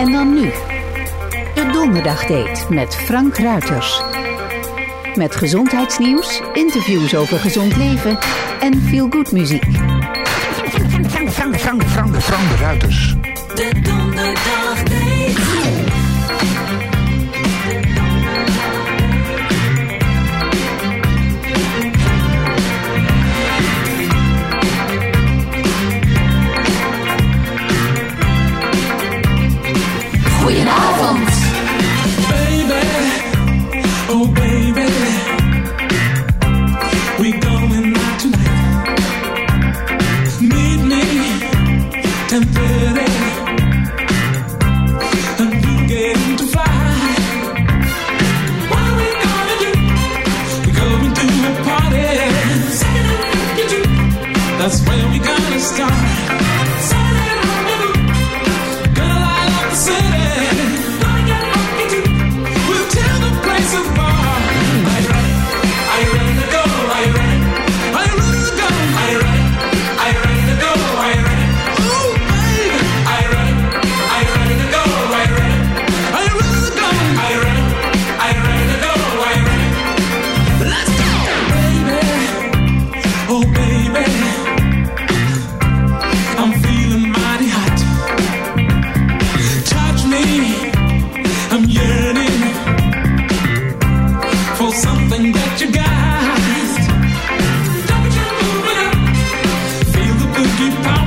En dan nu. De Donderdagdate met Frank Ruiters. Met gezondheidsnieuws, interviews over gezond leven en feel-good muziek. Frank, Frank, Frank, Frank, Frank de Ruiters. De que tá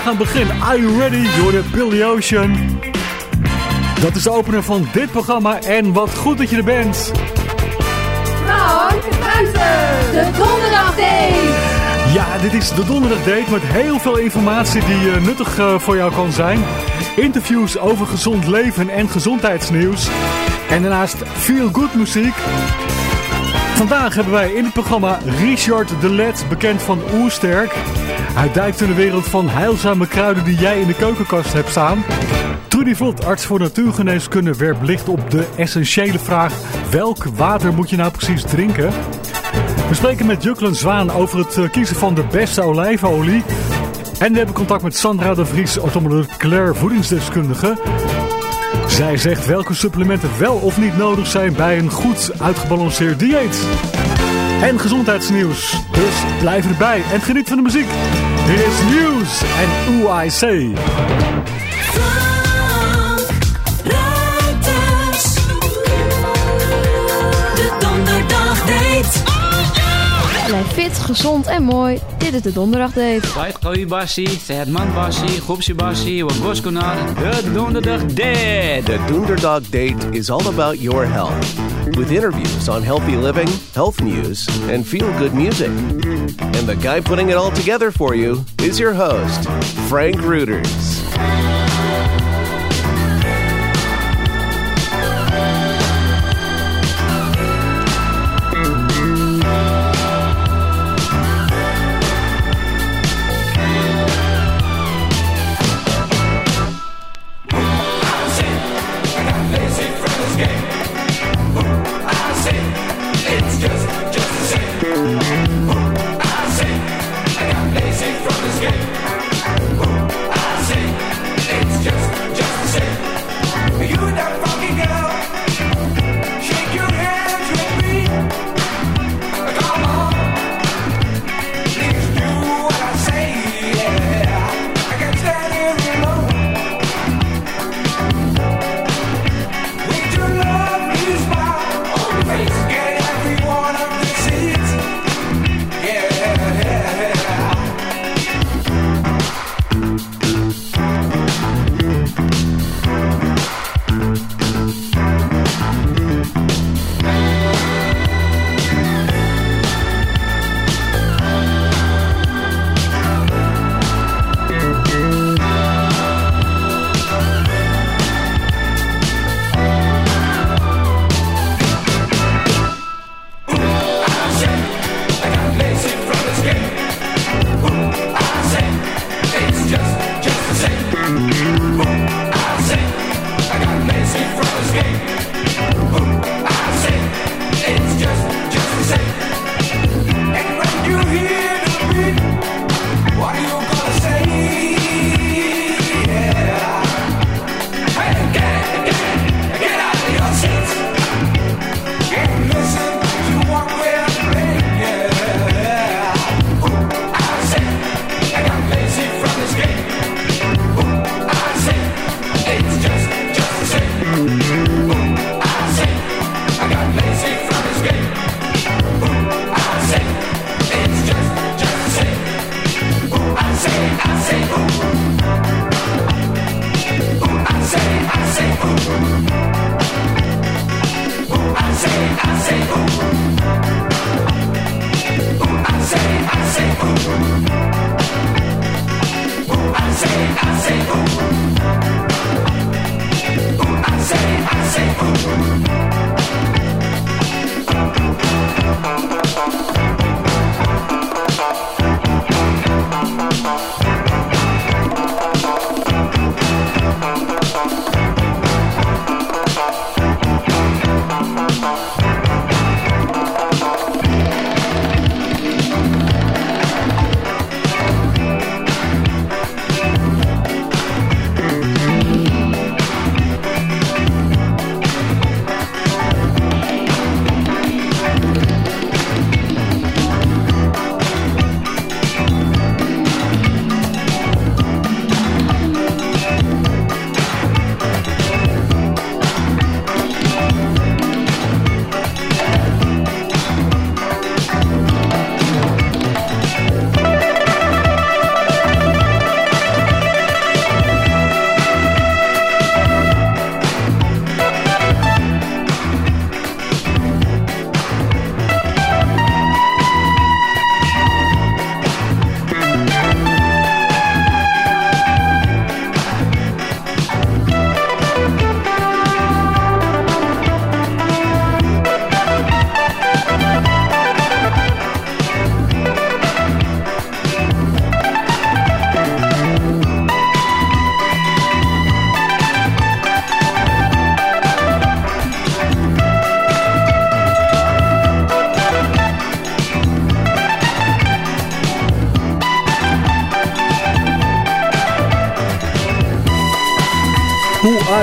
We gaan beginnen. begin. Are you ready? You're the Billy Ocean. Dat is de opener van dit programma en wat goed dat je er bent. Frank Ruiter, de donderdag date. Ja, dit is de Donderdag Date met heel veel informatie die eh, nuttig eh, voor jou kan zijn. Interviews over gezond leven en gezondheidsnieuws. En daarnaast feel good muziek. Vandaag hebben wij in het programma Richard de Let, bekend van Oersterk. Hij duikt in de wereld van heilzame kruiden die jij in de keukenkast hebt staan. Trudy Vlot, arts voor natuurgeneeskunde, werpt licht op de essentiële vraag... welk water moet je nou precies drinken? We spreken met Juklen Zwaan over het eh, kiezen van de beste olijfolie... En we hebben contact met Sandra de Vries, automobiel Claire voedingsdeskundige. Zij zegt welke supplementen wel of niet nodig zijn bij een goed uitgebalanceerd dieet. En gezondheidsnieuws. Dus blijf erbij en geniet van de muziek. Dit is nieuws en UIC. Fit, gezond en mooi. Dit is de donderdagdate. White Koi Bassi, Sehat Man Bassi, Gopsi Bassi, Wagoskonar, de Donderdag Date. The Doonderdog Date is all about your health, with interviews on healthy living, health news, and feel good music. And the guy putting it all together for you is your host, Frank Reuters.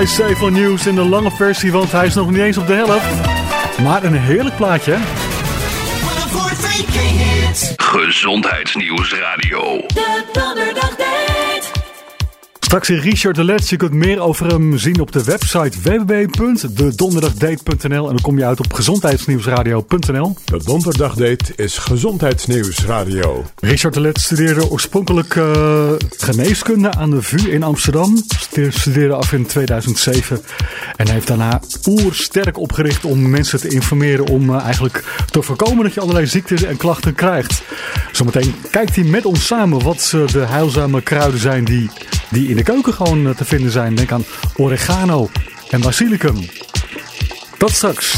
I Say van Nieuws in de lange versie, want hij is nog niet eens op de helft. Maar een heerlijk plaatje. Gezondheidsnieuws radio. De Donderdagdate. Straks in Richard de Let's. Je kunt meer over hem zien op de website www.dedonderdagdate.nl en dan kom je uit op gezondheidsnieuwsradio.nl. De donderdagdate is Gezondheidsnieuwsradio. Richard de Let studeerde oorspronkelijk uh, geneeskunde aan de VU in Amsterdam. Studeerde af in 2007 en heeft daarna oersterk opgericht om mensen te informeren om uh, eigenlijk te voorkomen dat je allerlei ziektes en klachten krijgt. Zometeen kijkt hij met ons samen wat uh, de heilzame kruiden zijn die, die in de keuken gewoon te vinden zijn. Denk aan oregano en basilicum. Tot straks.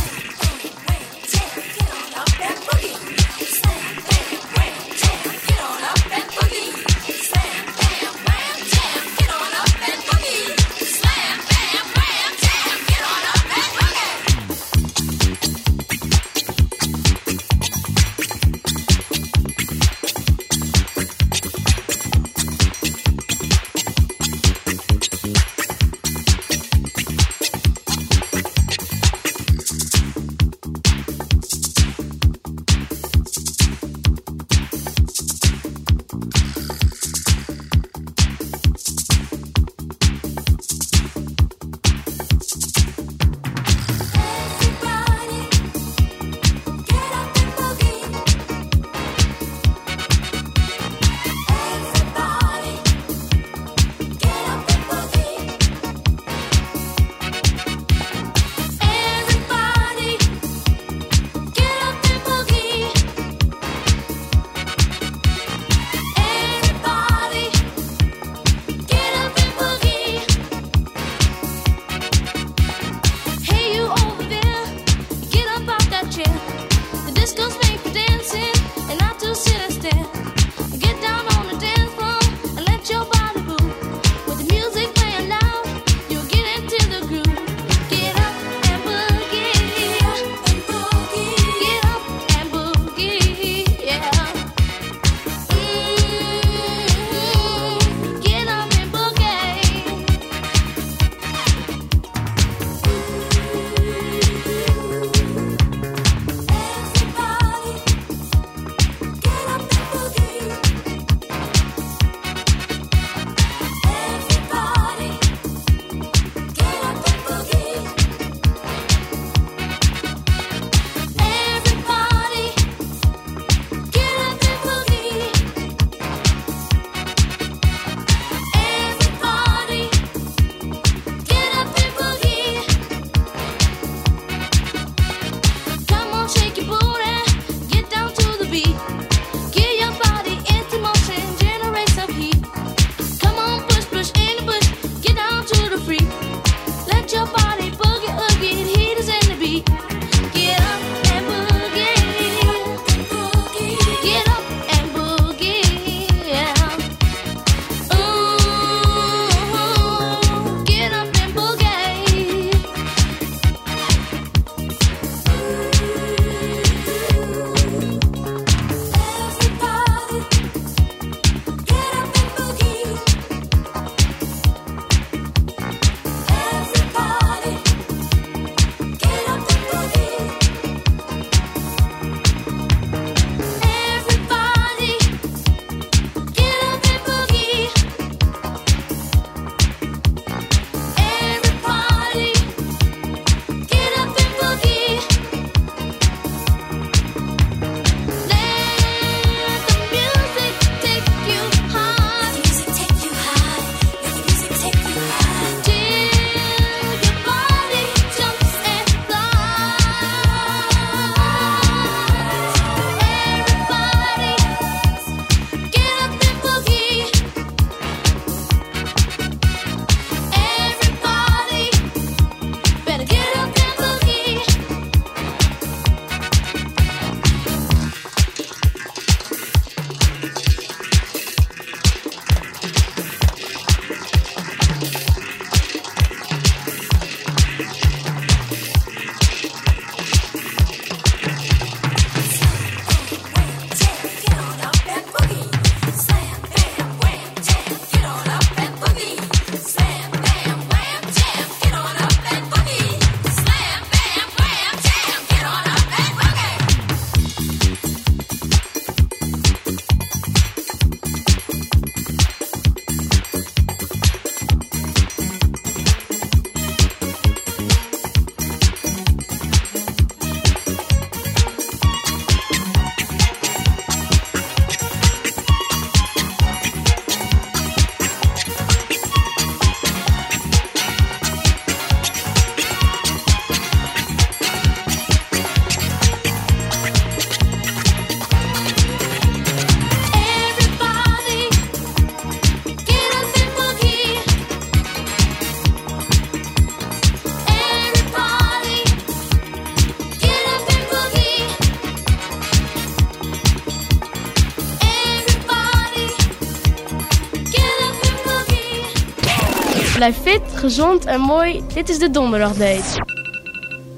Blijf fit, gezond en mooi. Dit is de Donderdagdate.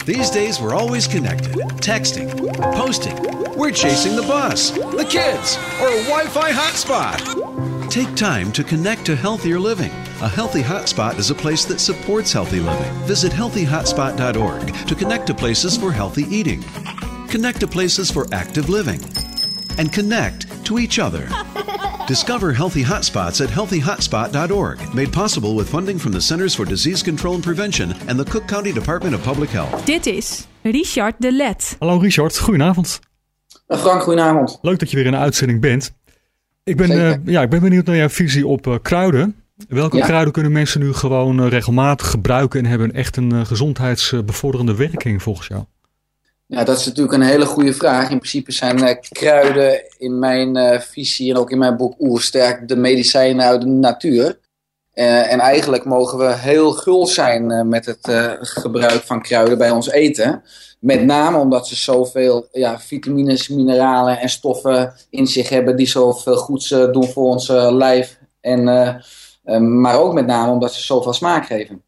These days, we're always connected. Texting, posting. We're chasing the bus, the kids, or a Wi Fi hotspot. Take time to connect to healthier living. A healthy hotspot is a place that supports healthy living. Visit healthyhotspot.org to connect to places for healthy eating, connect to places for active living, and connect to each other. Discover healthy hotspots at healthyhotspot.org, made possible with funding from the Centers for Disease Control and Prevention and the Cook County Department of Public Health. Dit is Richard de Let. Hallo Richard, goedenavond. Frank, goedenavond. Leuk dat je weer in de uitzending bent. Ik ben, eh, ja, ik ben benieuwd naar jouw visie op eh, kruiden. Welke Ja. kruiden kunnen mensen nu gewoon eh, regelmatig gebruiken en hebben echt een eh, gezondheidsbevorderende werking volgens jou? Ja, dat is natuurlijk een hele goede vraag. In principe zijn eh, kruiden in mijn eh, visie en ook in mijn boek Oersterk de medicijnen uit de natuur. Eh, en eigenlijk mogen we heel gul zijn met het gebruik van kruiden bij ons eten. Met name omdat ze zoveel ja, vitamines, mineralen en stoffen in zich hebben die zoveel goeds doen voor ons lijf. En, maar ook met name omdat ze zoveel smaak geven.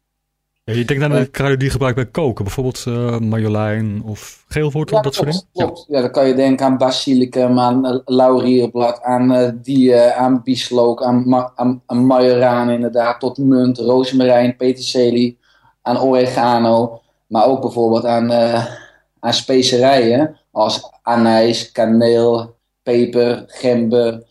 Ja, je denkt aan de kruiden die je gebruikt bij koken, bijvoorbeeld eh marjolein of geelwortel, dat soort dingen? Klopt. Ja, dan kan je denken aan basilicum, aan eh, laurierblad, aan eh die, eh, aan bieslook, aan, ma aan, aan majoraan inderdaad, tot munt, rozemarijn, peterselie, aan oregano. Maar ook bijvoorbeeld aan, eh, aan specerijen als anijs, kaneel, peper, gember,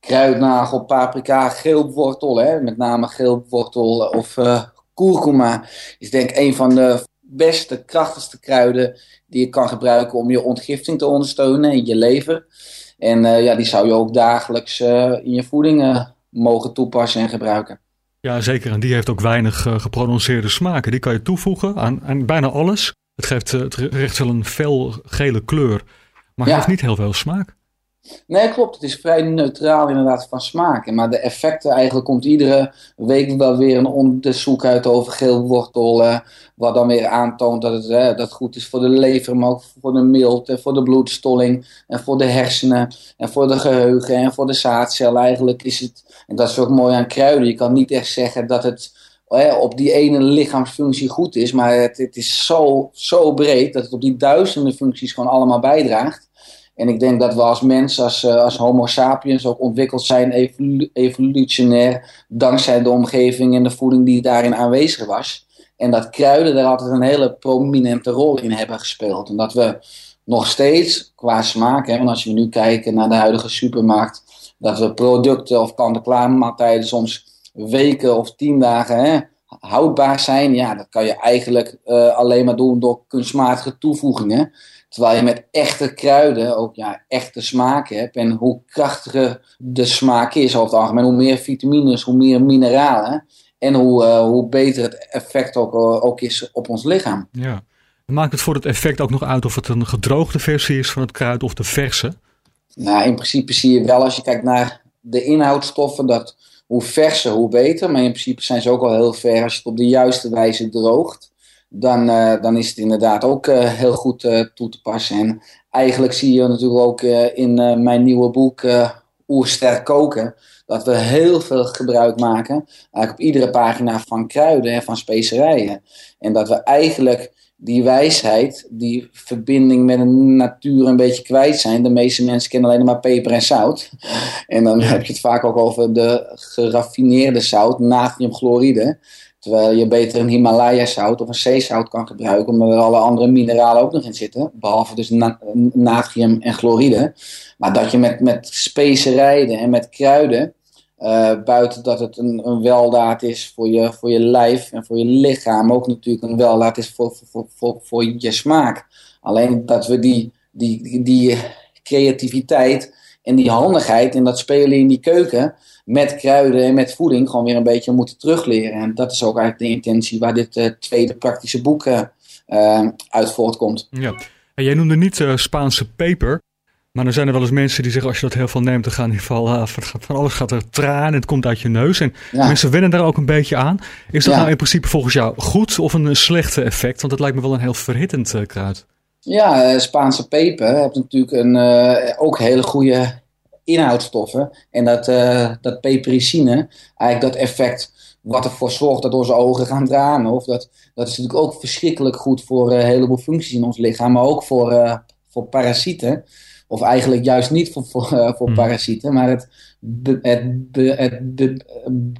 kruidnagel, paprika, geelwortel, hè, met name geelwortel of eh kurkuma is denk ik een van de beste, krachtigste kruiden die je kan gebruiken om je ontgifting te ondersteunen in je lever. En eh, ja, die zou je ook dagelijks eh, in je voeding eh, mogen toepassen en gebruiken. Ja, zeker. En die heeft ook weinig geprononceerde smaken. Die kan je toevoegen aan, aan bijna alles. Het geeft het geeft wel een fel gele kleur, maar Ja. heeft niet heel veel smaak. Nee, klopt. Het is vrij neutraal inderdaad van smaken. Maar de effecten, eigenlijk komt iedere week wel weer een onderzoek uit over geelwortel. eh, wat dan weer aantoont dat het, dat goed is voor de lever, maar ook voor de milt en voor de bloedstolling. En voor de hersenen en voor de geheugen en voor de zaadcellen. Eigenlijk is het, en dat is ook mooi aan kruiden, je kan niet echt zeggen dat het op die ene lichaamsfunctie goed is. Maar het, het is zo, zo breed dat het op die duizenden functies gewoon allemaal bijdraagt. En ik denk dat we als mens, als, eh, als homo sapiens ook ontwikkeld zijn evolu- evolutionair dankzij de omgeving en de voeding die daarin aanwezig was. En dat kruiden daar altijd een hele prominente rol in hebben gespeeld. En dat we nog steeds qua smaak, hè, want als we nu kijken naar de huidige supermarkt, dat we producten of kant-en-klaar maaltijden soms weken of tien dagen hè, houdbaar zijn. Ja, dat kan je eigenlijk eh, alleen maar doen door kunstmatige toevoegingen. Terwijl je met echte kruiden ook ja, echte smaak hebt. En hoe krachtiger de smaak is over het algemeen, hoe meer vitamines, hoe meer mineralen. En hoe, eh, hoe beter het effect ook, eh, ook is op ons lichaam. Ja. Maakt het voor het effect ook nog uit of het een gedroogde versie is van het kruid of de verse? Nou, in principe zie je wel als je kijkt naar de inhoudstoffen dat hoe verser, hoe beter. Maar in principe zijn ze ook al heel ver als je het op de juiste wijze droogt. Dan, eh, dan is het inderdaad ook eh, heel goed eh, toe te passen. En eigenlijk zie je natuurlijk ook in mijn nieuwe boek Oersterk koken. Dat we heel veel gebruik maken, eigenlijk op iedere pagina van kruiden en van specerijen. En dat we eigenlijk die wijsheid, die verbinding met de natuur een beetje kwijt zijn. De meeste mensen kennen alleen maar peper en zout. En dan heb je het vaak ook over de geraffineerde zout, natriumchloride. Terwijl je beter een Himalaya zout of een zeezout kan gebruiken, omdat er alle andere mineralen ook nog in zitten. Behalve dus na- natrium en chloride. Maar dat je met, met specerijen en met kruiden, eh, buiten dat het een, weldaad is voor je, voor je lijf en voor je lichaam, ook natuurlijk een weldaad is voor, voor, voor, voor, je smaak. Alleen dat we die, die, die creativiteit en die handigheid en dat spelen in die keuken met kruiden en met voeding gewoon weer een beetje moeten terugleren. En dat is ook eigenlijk de intentie waar dit eh, tweede praktische boek eh, eh, uit voortkomt. Ja. En jij noemde niet Spaanse peper. Maar dan zijn er wel eens mensen die zeggen, als je dat heel veel neemt, dan gaan in ieder geval van, alles gaat er traan en het komt uit je neus. En Ja. mensen wennen daar ook een beetje aan. Is dat Ja. nou in principe volgens jou goed of een slechte effect? Want het lijkt me wel een heel verhittend kruid. Ja, Spaanse peper heeft natuurlijk een, ook hele goede inhoudstoffen. En dat, eh, dat pepericine, eigenlijk dat effect wat ervoor zorgt dat onze ogen gaan tranen. Of dat, dat is natuurlijk ook verschrikkelijk goed voor een heleboel functies in ons lichaam, maar ook voor, eh, voor parasieten. Of eigenlijk juist niet voor, voor, eh, voor parasieten, maar het, be- het, be- het be-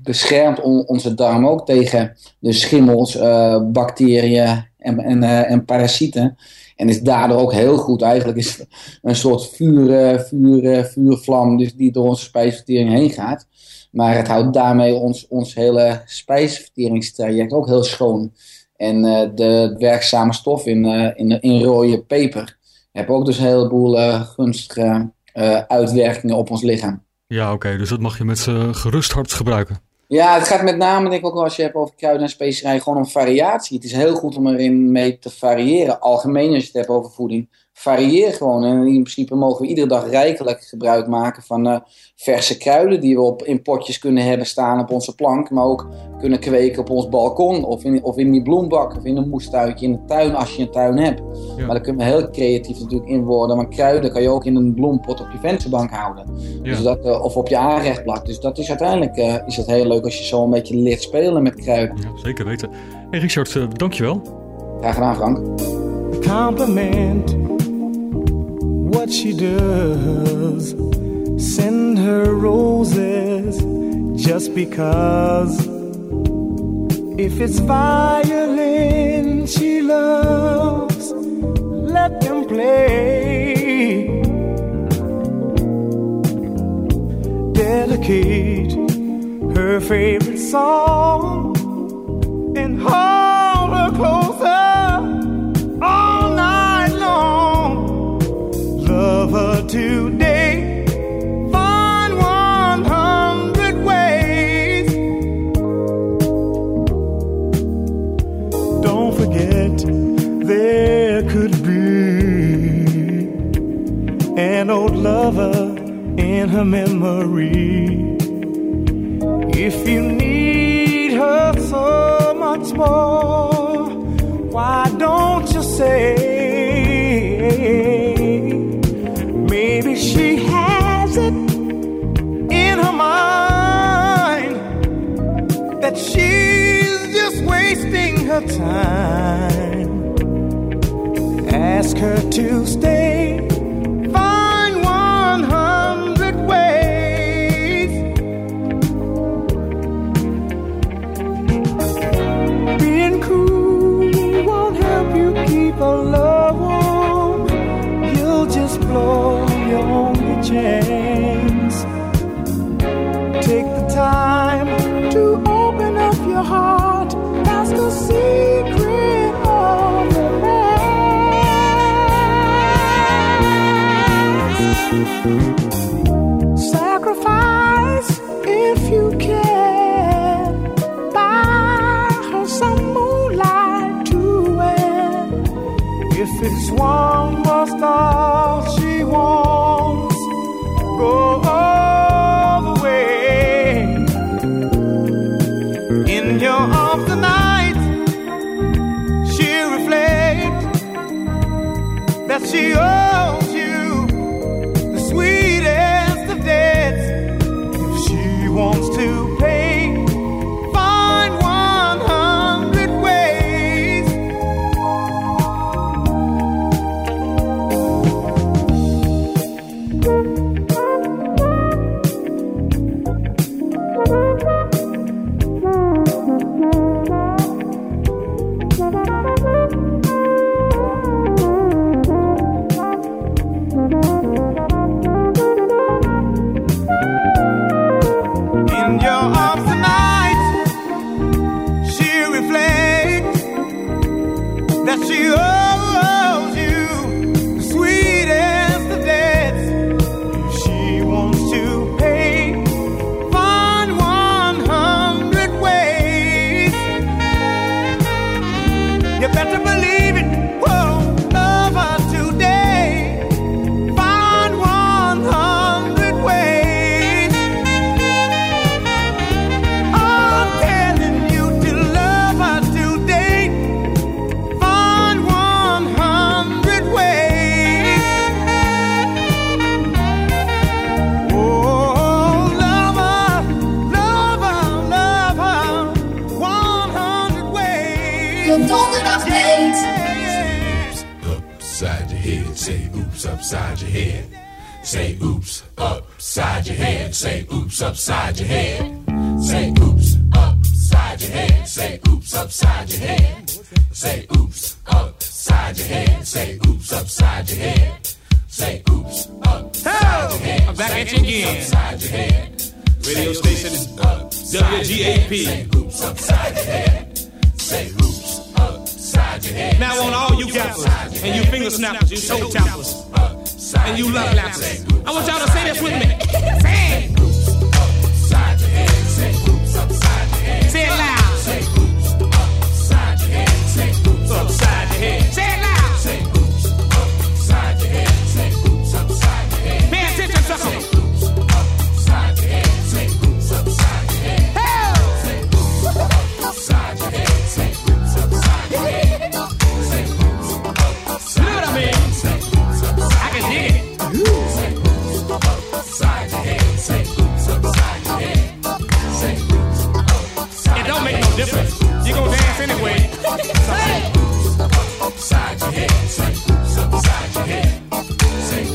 beschermt on- onze darm ook tegen de schimmels, eh, bacteriën en, en, eh, en parasieten. En is daardoor ook heel goed. Eigenlijk is een soort vuur, eh, vuur, eh, vuurvlam dus die door onze spijsvertering heen gaat. Maar het houdt daarmee ons, ons hele spijsverteringstraject ook heel schoon. En eh, de werkzame stof in, in, in rode peper hebben ook dus een heleboel gunstige uitwerkingen op ons lichaam. Ja, oké, dus dat mag je met z'n gerust hart gebruiken. Ja, het gaat met name, denk ik ook wel als je hebt over kruiden en specerijen, gewoon om variatie. Het is heel goed om erin mee te variëren. Algemeen als je het hebt over voeding. Varieer gewoon. En in principe mogen we iedere dag rijkelijk gebruik maken van eh, verse kruiden die we op, in potjes kunnen hebben staan op onze plank. Maar ook kunnen kweken op ons balkon of in, of in die bloembak of in een moestuintje in de tuin als je een tuin hebt. Maar daar kunnen we heel creatief natuurlijk in worden. Maar kruiden kan je ook in een bloempot op je vensterbank houden. Ja. Dus dat, eh, of op je aanrechtblad. Dus dat is uiteindelijk eh, is het heel leuk als je zo een beetje leert spelen met kruiden. Zeker weten. Hey Richard, eh, dankjewel. Graag gedaan Frank. compliment she does. Send her roses just because. If it's violin she loves, let them play. Dedicate her favorite song and hold her memory. If you need her so much more, why don't you say maybe she has it in her mind that she's just wasting her time? Ask her to stay. If it's one more star she wants, go all the way. In your arms tonight, she reflects that she owes you don't that I've made. Upside your head, say oops, upside your head. Say oops, upside your head. Say oops, upside your head. Say oops, upside your head. Say oops, upside your head. Say oops, upside your head. Say oops, upside your head. Say oops, upside your head. I'm back at you again. Upside your head. Radio station is WGAP. Say oops, upside your head. Say oops. Now on all you gappers and you finger snappers, you toe tappers, and you love lappers. I want y'all to say this with me. It don't make no difference. You gonna dance anyway.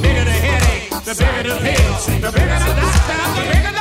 Bigger the headache, the bigger the pill, the bigger the doctor, the bigger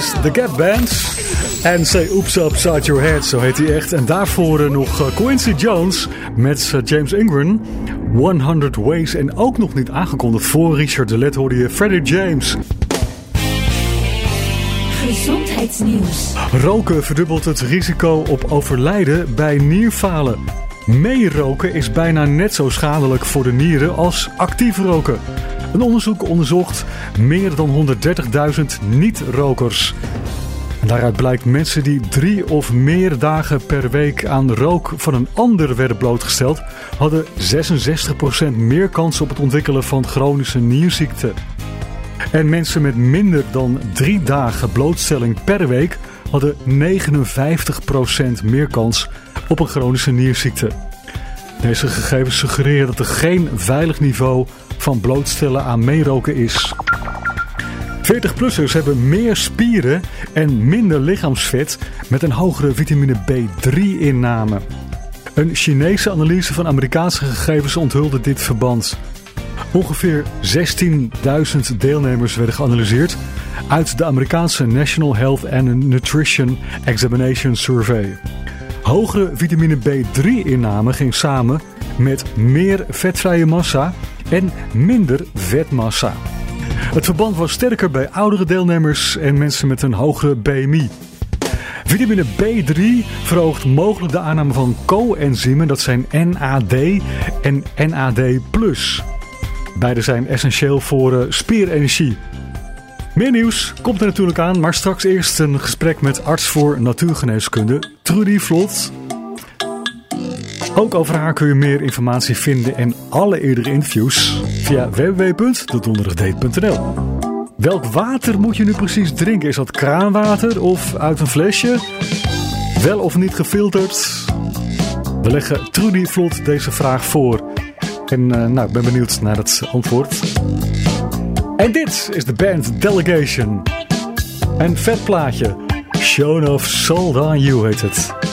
is The Gap Band. En Say Oops Upside Your Head, zo heet hij echt. En daarvoor eh, nog eh, Quincy Jones met eh, James Ingram. 100 Ways. En ook nog niet aangekondigd voor Richard de Let hoorde je Freddie James. Gezondheidsnieuws. Roken verdubbelt het risico op overlijden bij nierfalen. Meeroken is bijna net zo schadelijk voor de nieren als actief roken. Een onderzoek onderzocht meer dan 130.000 niet-rokers. Daaruit blijkt mensen die drie of meer dagen per week aan rook van een ander werden blootgesteld, hadden 66% meer kans op het ontwikkelen van chronische nierziekte. En mensen met minder dan drie dagen blootstelling per week hadden 59% meer kans op een chronische nierziekte. Deze gegevens suggereren dat er geen veilig niveau van blootstellen aan meeroken is. 40-plussers hebben meer spieren en minder lichaamsvet met een hogere vitamine B3-inname. Een Chinese analyse van Amerikaanse gegevens onthulde dit verband. Ongeveer 16.000 deelnemers werden geanalyseerd uit de Amerikaanse National Health and Nutrition Examination Survey. Hogere vitamine B3-inname ging samen met meer vetvrije massa en minder vetmassa. Het verband was sterker bij oudere deelnemers en mensen met een hogere BMI. Vitamine B3 verhoogt mogelijk de aanname van coenzymen, dat zijn NAD en NAD+. Beide zijn essentieel voor uh, spierenergie. Meer nieuws komt er natuurlijk aan, maar straks eerst een gesprek met arts voor natuurgeneeskunde Trudy Vlot. Ook over haar kun je meer informatie vinden en alle eerdere interviews via www.dedonderdagdate.nl. Welk water moet je nu precies drinken? Is dat kraanwater of uit een flesje? Wel of niet gefilterd? We leggen Trudy Vlot deze vraag voor. En uh, nou, ik ben benieuwd naar het antwoord. En dit is de band Delegation. Een vet plaatje. Shown of Sold on You heet het.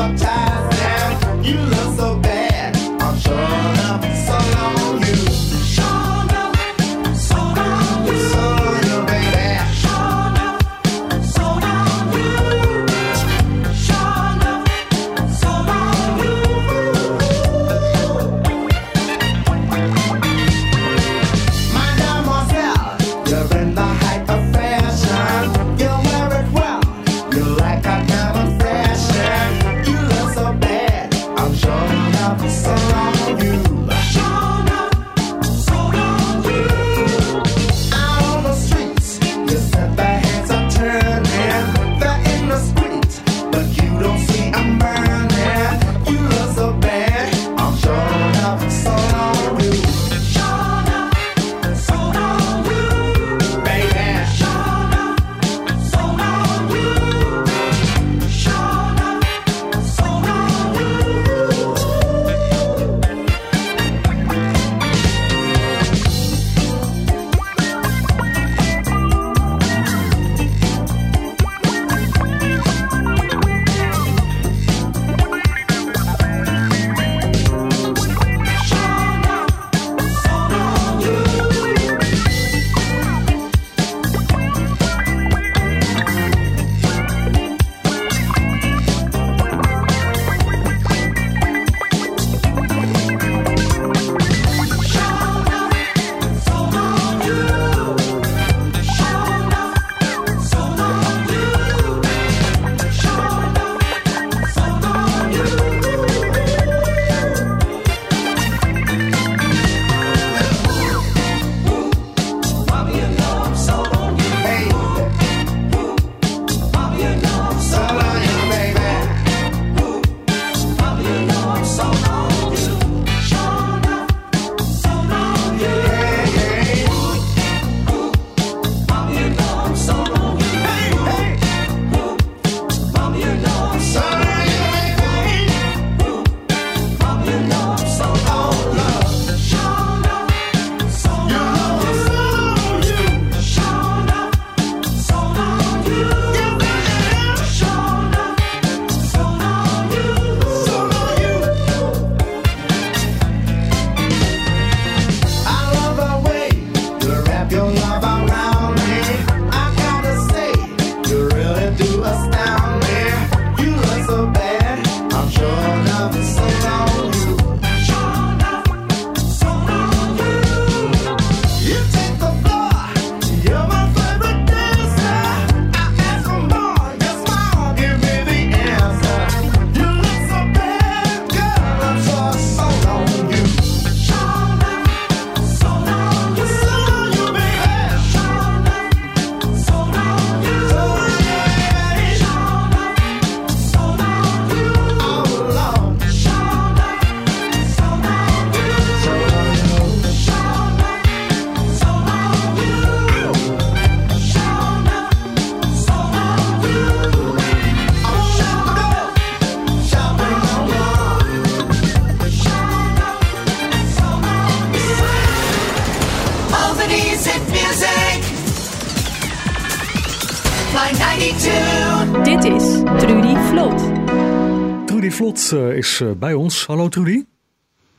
uptight. Trudy Vlot eh, is eh, bij ons. Hallo Trudy.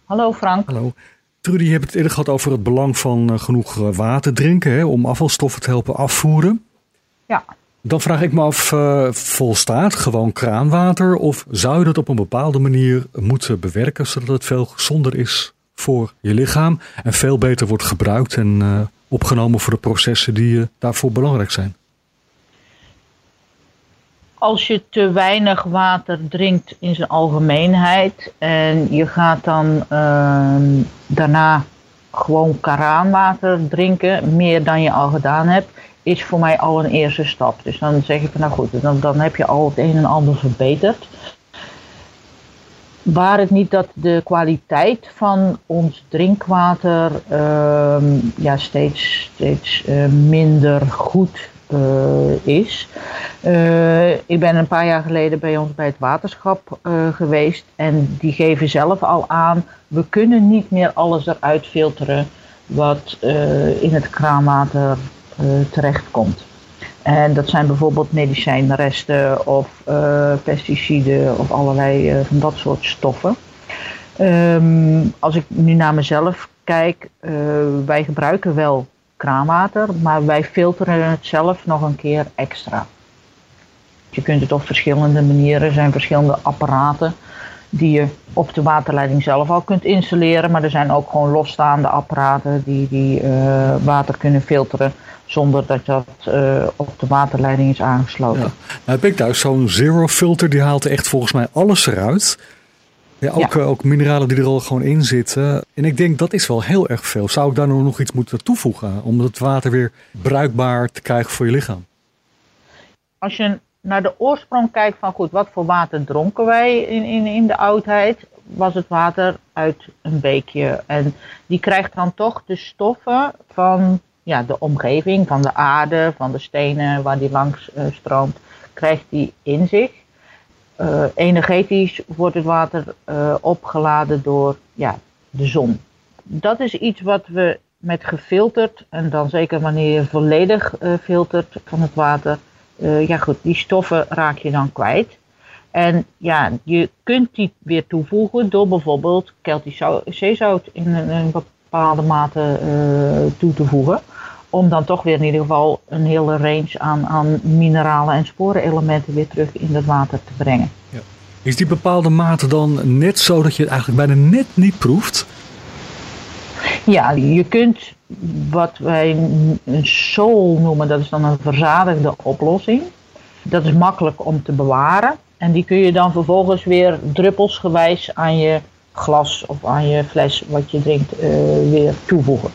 Hallo Frank. Hallo. Trudy, je hebt het eerder gehad over het belang van eh, genoeg water drinken hè, om afvalstoffen te helpen afvoeren. Ja. Dan vraag ik me af, volstaat gewoon kraanwater of zou je dat op een bepaalde manier moeten bewerken zodat het veel gezonder is voor je lichaam en veel beter wordt gebruikt en opgenomen voor de processen die daarvoor belangrijk zijn? Als je te weinig water drinkt in zijn algemeenheid en je gaat dan ehm, daarna gewoon karaanwater drinken, meer dan je al gedaan hebt, is voor mij al een eerste stap. Dus dan zeg ik van nou goed, dan, dan heb je al het een en ander verbeterd. Waar het niet dat de kwaliteit van ons drinkwater ehm, ja, steeds, steeds eh, minder goed is. Eh, ik ben een paar jaar geleden bij ons bij het waterschap eh, geweest en die geven zelf al aan, we kunnen niet meer alles eruit filteren wat eh, in het kraanwater eh, terechtkomt. En dat zijn bijvoorbeeld medicijnresten of eh, pesticiden of allerlei eh, van dat soort stoffen. Ehm, als ik nu naar mezelf kijk, eh, wij gebruiken wel kraanwater, maar wij filteren het zelf nog een keer extra. Je kunt het op verschillende manieren, er zijn verschillende apparaten die je op de waterleiding zelf al kunt installeren, maar er zijn ook gewoon losstaande apparaten die, die eh, water kunnen filteren zonder dat dat eh, op de waterleiding is aangesloten. Nou heb ik thuis zo'n zero filter, die haalt echt volgens mij alles eruit. Ja, ook, eh, ook mineralen die er al gewoon in zitten. En ik denk dat is wel heel erg veel. Zou ik daar nou nog iets moeten toevoegen om het water weer bruikbaar te krijgen voor je lichaam? Als je naar de oorsprong kijkt van goed, wat voor water dronken wij in, in, in de oudheid, was het water uit een beekje. En die krijgt dan toch de stoffen van ja, de omgeving, van de aarde, van de stenen waar die langs eh, stroomt, krijgt die in zich. Eh, energetisch wordt het water eh, opgeladen door ja, de zon. Dat is iets wat we met gefilterd, en dan zeker wanneer je volledig eh, filtert van het water, ja goed, die stoffen raak je dan kwijt. En ja, je kunt die weer toevoegen door bijvoorbeeld Keltisch zou- zeezout in een, bepaalde mate toe te voegen. Om dan toch weer in ieder geval een hele range aan, aan mineralen en sporenelementen weer terug in het water te brengen. Is die bepaalde mate dan net zo dat je het eigenlijk bijna net niet proeft? Ja, je kunt wat wij een soul noemen, dat is dan een verzadigde oplossing. Dat is makkelijk om te bewaren. En die kun je dan vervolgens weer druppelsgewijs aan je glas of aan je fles wat je drinkt eh, weer toevoegen.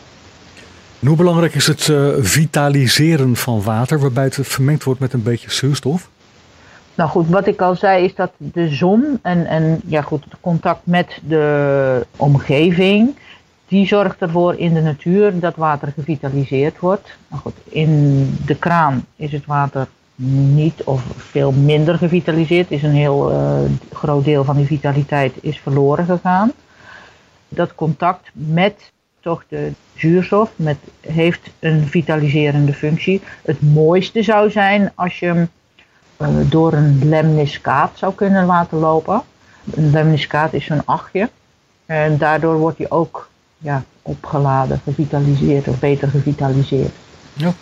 Hoe belangrijk is het eh, vitaliseren van water, waarbij het vermengd wordt met een beetje zuurstof? Nou goed, wat ik al zei is dat de zon en, en ja goed, het contact met de omgeving, die zorgt ervoor in de natuur dat water gevitaliseerd wordt. Nou goed, in de kraan is het water niet of veel minder gevitaliseerd. Is een heel eh, groot deel van die vitaliteit is verloren gegaan. Dat contact met toch de zuurstof met, heeft een vitaliserende functie. Het mooiste zou zijn als je hem eh, door een lemniscaat zou kunnen laten lopen. Een lemniscaat is zo'n achtje. En daardoor wordt hij ook ja, opgeladen, gevitaliseerd of beter gevitaliseerd. Ja.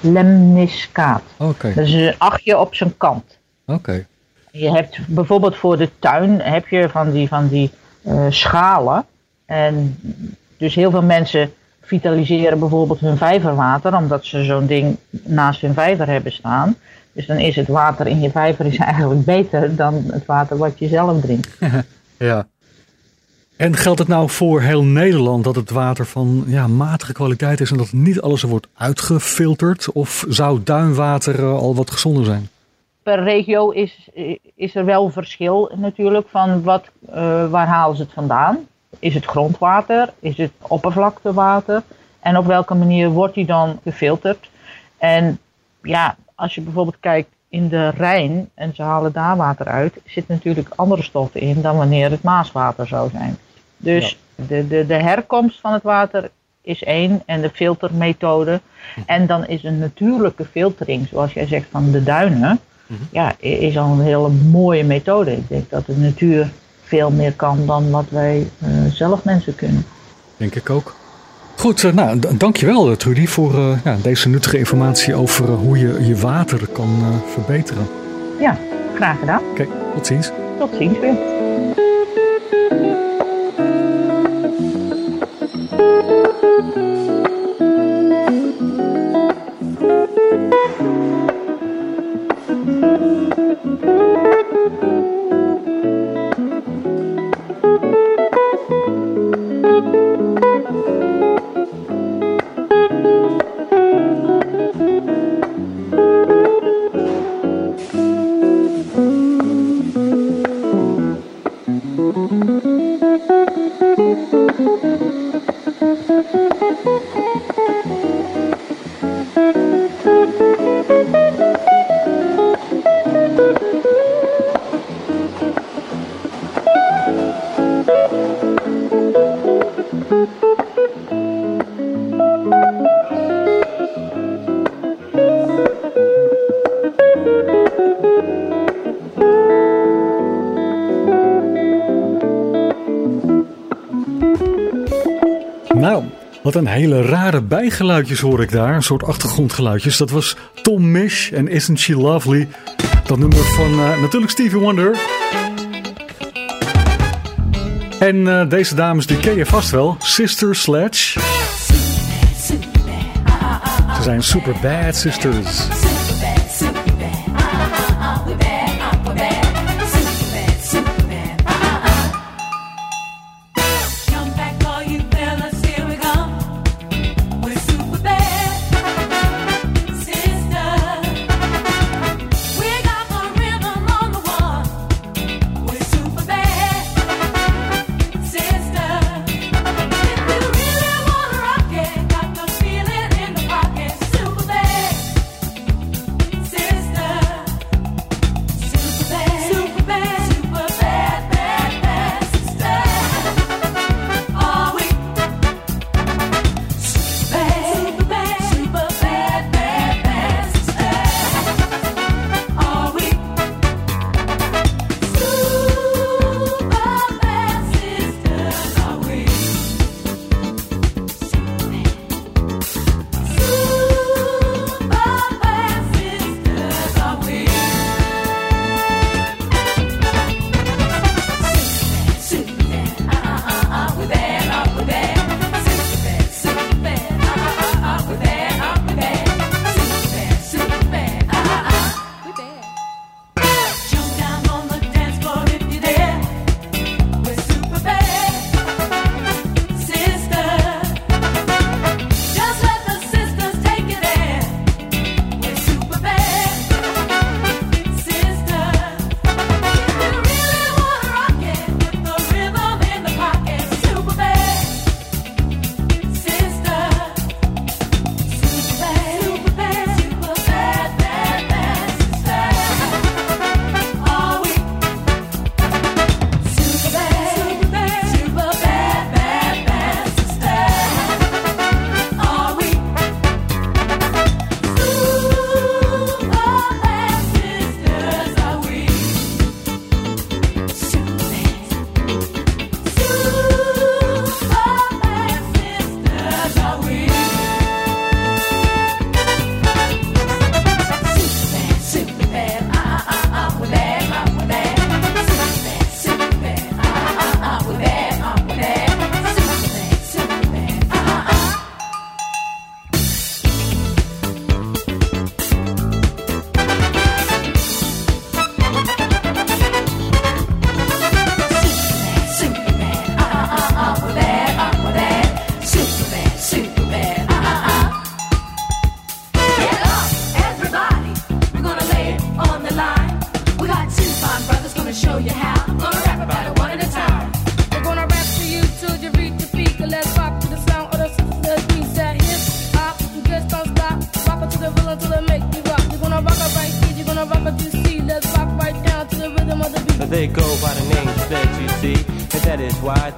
Lemniscaat. Oké. Dat is een achtje op zijn kant. Oké. Je hebt bijvoorbeeld voor de tuin heb je van die, van die eh, schalen. En dus heel veel mensen vitaliseren bijvoorbeeld hun vijverwater, omdat ze zo'n ding naast hun vijver hebben staan. Dus dan is het water in je vijver is eigenlijk beter dan het water wat je zelf drinkt. Ja. En geldt het nou voor heel Nederland dat het water van ja, matige kwaliteit is en dat niet alles er wordt uitgefilterd? Of zou duinwater eh, al wat gezonder zijn? Per regio is, is er wel verschil natuurlijk van wat, eh, waar halen ze het vandaan. Is het grondwater? Is het oppervlaktewater? En op welke manier wordt die dan gefilterd? En ja, als je bijvoorbeeld kijkt in de Rijn en ze halen daar water uit, zit natuurlijk andere stoffen in dan wanneer het Maaswater zou zijn. Dus de, de, de herkomst van het water is één en de filtermethode. Mhm. En dan is een natuurlijke filtering, zoals jij zegt van de duinen, mhm. ja, is al een hele mooie methode. Ik denk dat de natuur veel meer kan dan wat wij eh, zelf mensen kunnen. Denk ik ook. Goed, eh, nou, dankjewel eh, Trudy voor uh, ja, deze nuttige informatie over hoe je je water kan verbeteren. Ja, graag gedaan. Oké, tot ziens. Tot ziens weer. hele rare bijgeluidjes hoor ik daar. Een soort achtergrondgeluidjes. Dat was Tom Misch en Isn't She Lovely. Dat nummer van eh, natuurlijk Stevie Wonder. En eh, deze dames, die ken je vast wel. Sister Sledge. Ze zijn super bad sisters.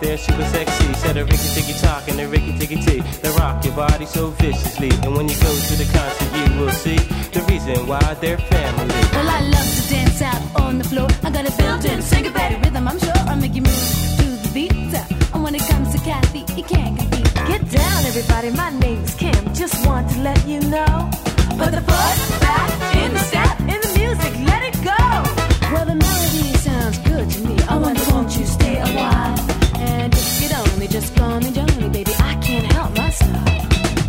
They're super sexy. Said a ricky ticky talk and a ricky ticky tea. They rock your body so viciously. And when you go to the concert, you will see the reason why they're family. Well, I love to dance out on the floor. I got a built-in syncopated rhythm. I'm sure I'll make you move to the beat. And when it comes to Kathy, you can't compete. Get down, everybody. My name's Kim. Just want to let you know. Put the foot back in the step, in the music, let it go. Well, the melody sounds good to me. I wonder, won't you stay a while? Just call me Johnny, baby. I can't help myself.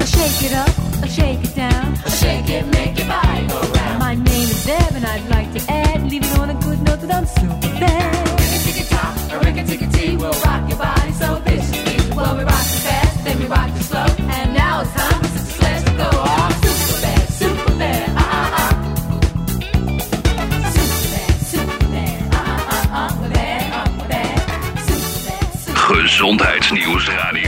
I shake it up, I shake it down. I shake it, make your body go round. My name is Deb, and I'd like to add, leave it on a good note that I'm super bad. Tock, a tee, we'll rock your body so viciously. Well, we rock it fast, then we rock it slow, Gezondheidsnieuws radio.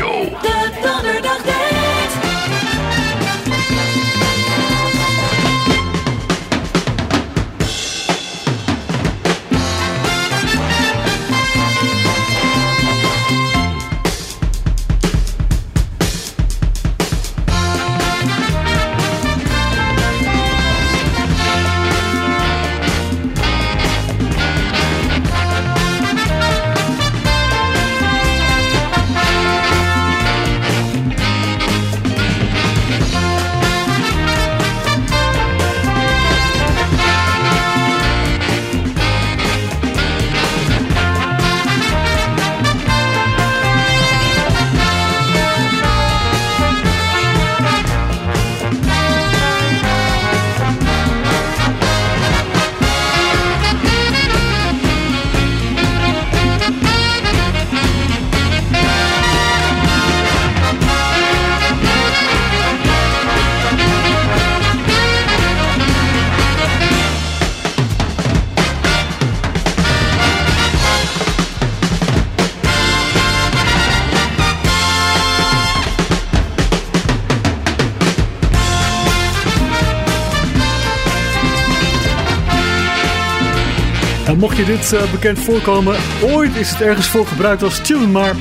Mocht je dit eh, bekend voorkomen, ooit is het ergens voor gebruikt als tune, maar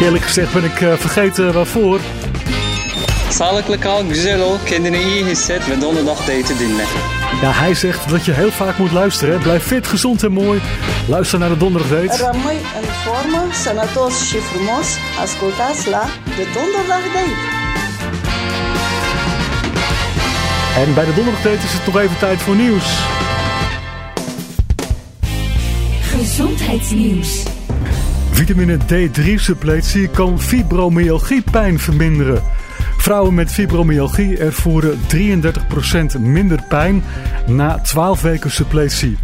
eerlijk gezegd ben ik eh, vergeten waarvoor. Sağlıklı kal, güzel ol, kendini iyi hisset ve donderdag date'e dinle. Ja, hij zegt dat je heel vaak moet luisteren. hè. Blijf fit, gezond en mooi. Luister naar de donderdag date. Rămâi în formă, sănătos și frumos. Ascultați la De Donderdag Date. En bij de donderdag date is het nog even tijd voor nieuws. Gezondheidsnieuws. Vitamine D3 suppletie kan fibromyalgiepijn verminderen. Vrouwen met fibromyalgie ervoeren 33% minder pijn na 12 weken suppletie.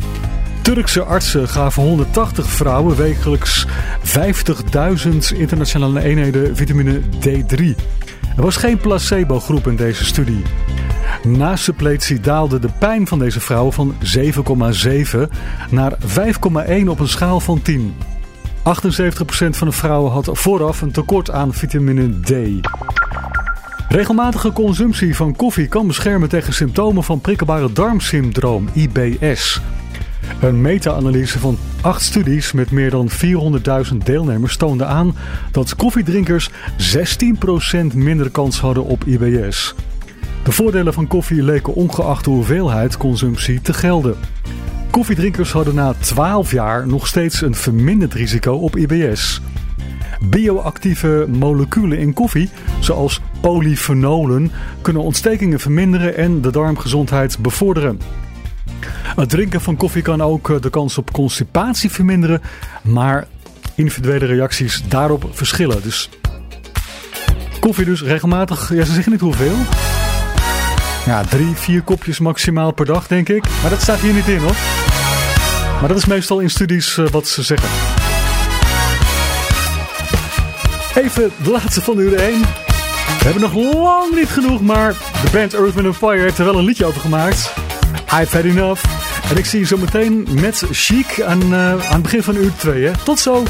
Turkse artsen gaven 180 vrouwen wekelijks 50.000 internationale eenheden vitamine D3. Er was geen placebo-groep in deze studie. Na suppletie daalde de pijn van deze vrouwen van 7,7 naar 5,1 op een schaal van 10. 78% van de vrouwen had vooraf een tekort aan vitamine D. Regelmatige consumptie van koffie kan beschermen tegen symptomen van prikkelbare darmsyndroom, IBS. Een meta-analyse van acht studies met meer dan 400.000 deelnemers toonde aan dat koffiedrinkers 16% minder kans hadden op IBS. De voordelen van koffie leken ongeacht de hoeveelheid consumptie te gelden. Koffiedrinkers hadden na 12 jaar nog steeds een verminderd risico op IBS. Bioactieve moleculen in koffie, zoals polyfenolen, kunnen ontstekingen verminderen en de darmgezondheid bevorderen. Het drinken van koffie kan ook eh, de kans op constipatie verminderen, maar individuele reacties daarop verschillen. Dus koffie dus regelmatig, ja ze zeggen niet hoeveel. Ja, drie, vier kopjes maximaal per dag denk ik. Maar dat staat hier niet in hoor. Maar dat is meestal in studies eh, wat ze zeggen. Even de laatste van uur 1. We hebben nog lang niet genoeg, maar de band Earth, Wind Fire heeft er wel een liedje over gemaakt. I've had enough. En ik zie je zo meteen met Chic aan, eh, aan het begin van uur 2. Hè. Tot zo!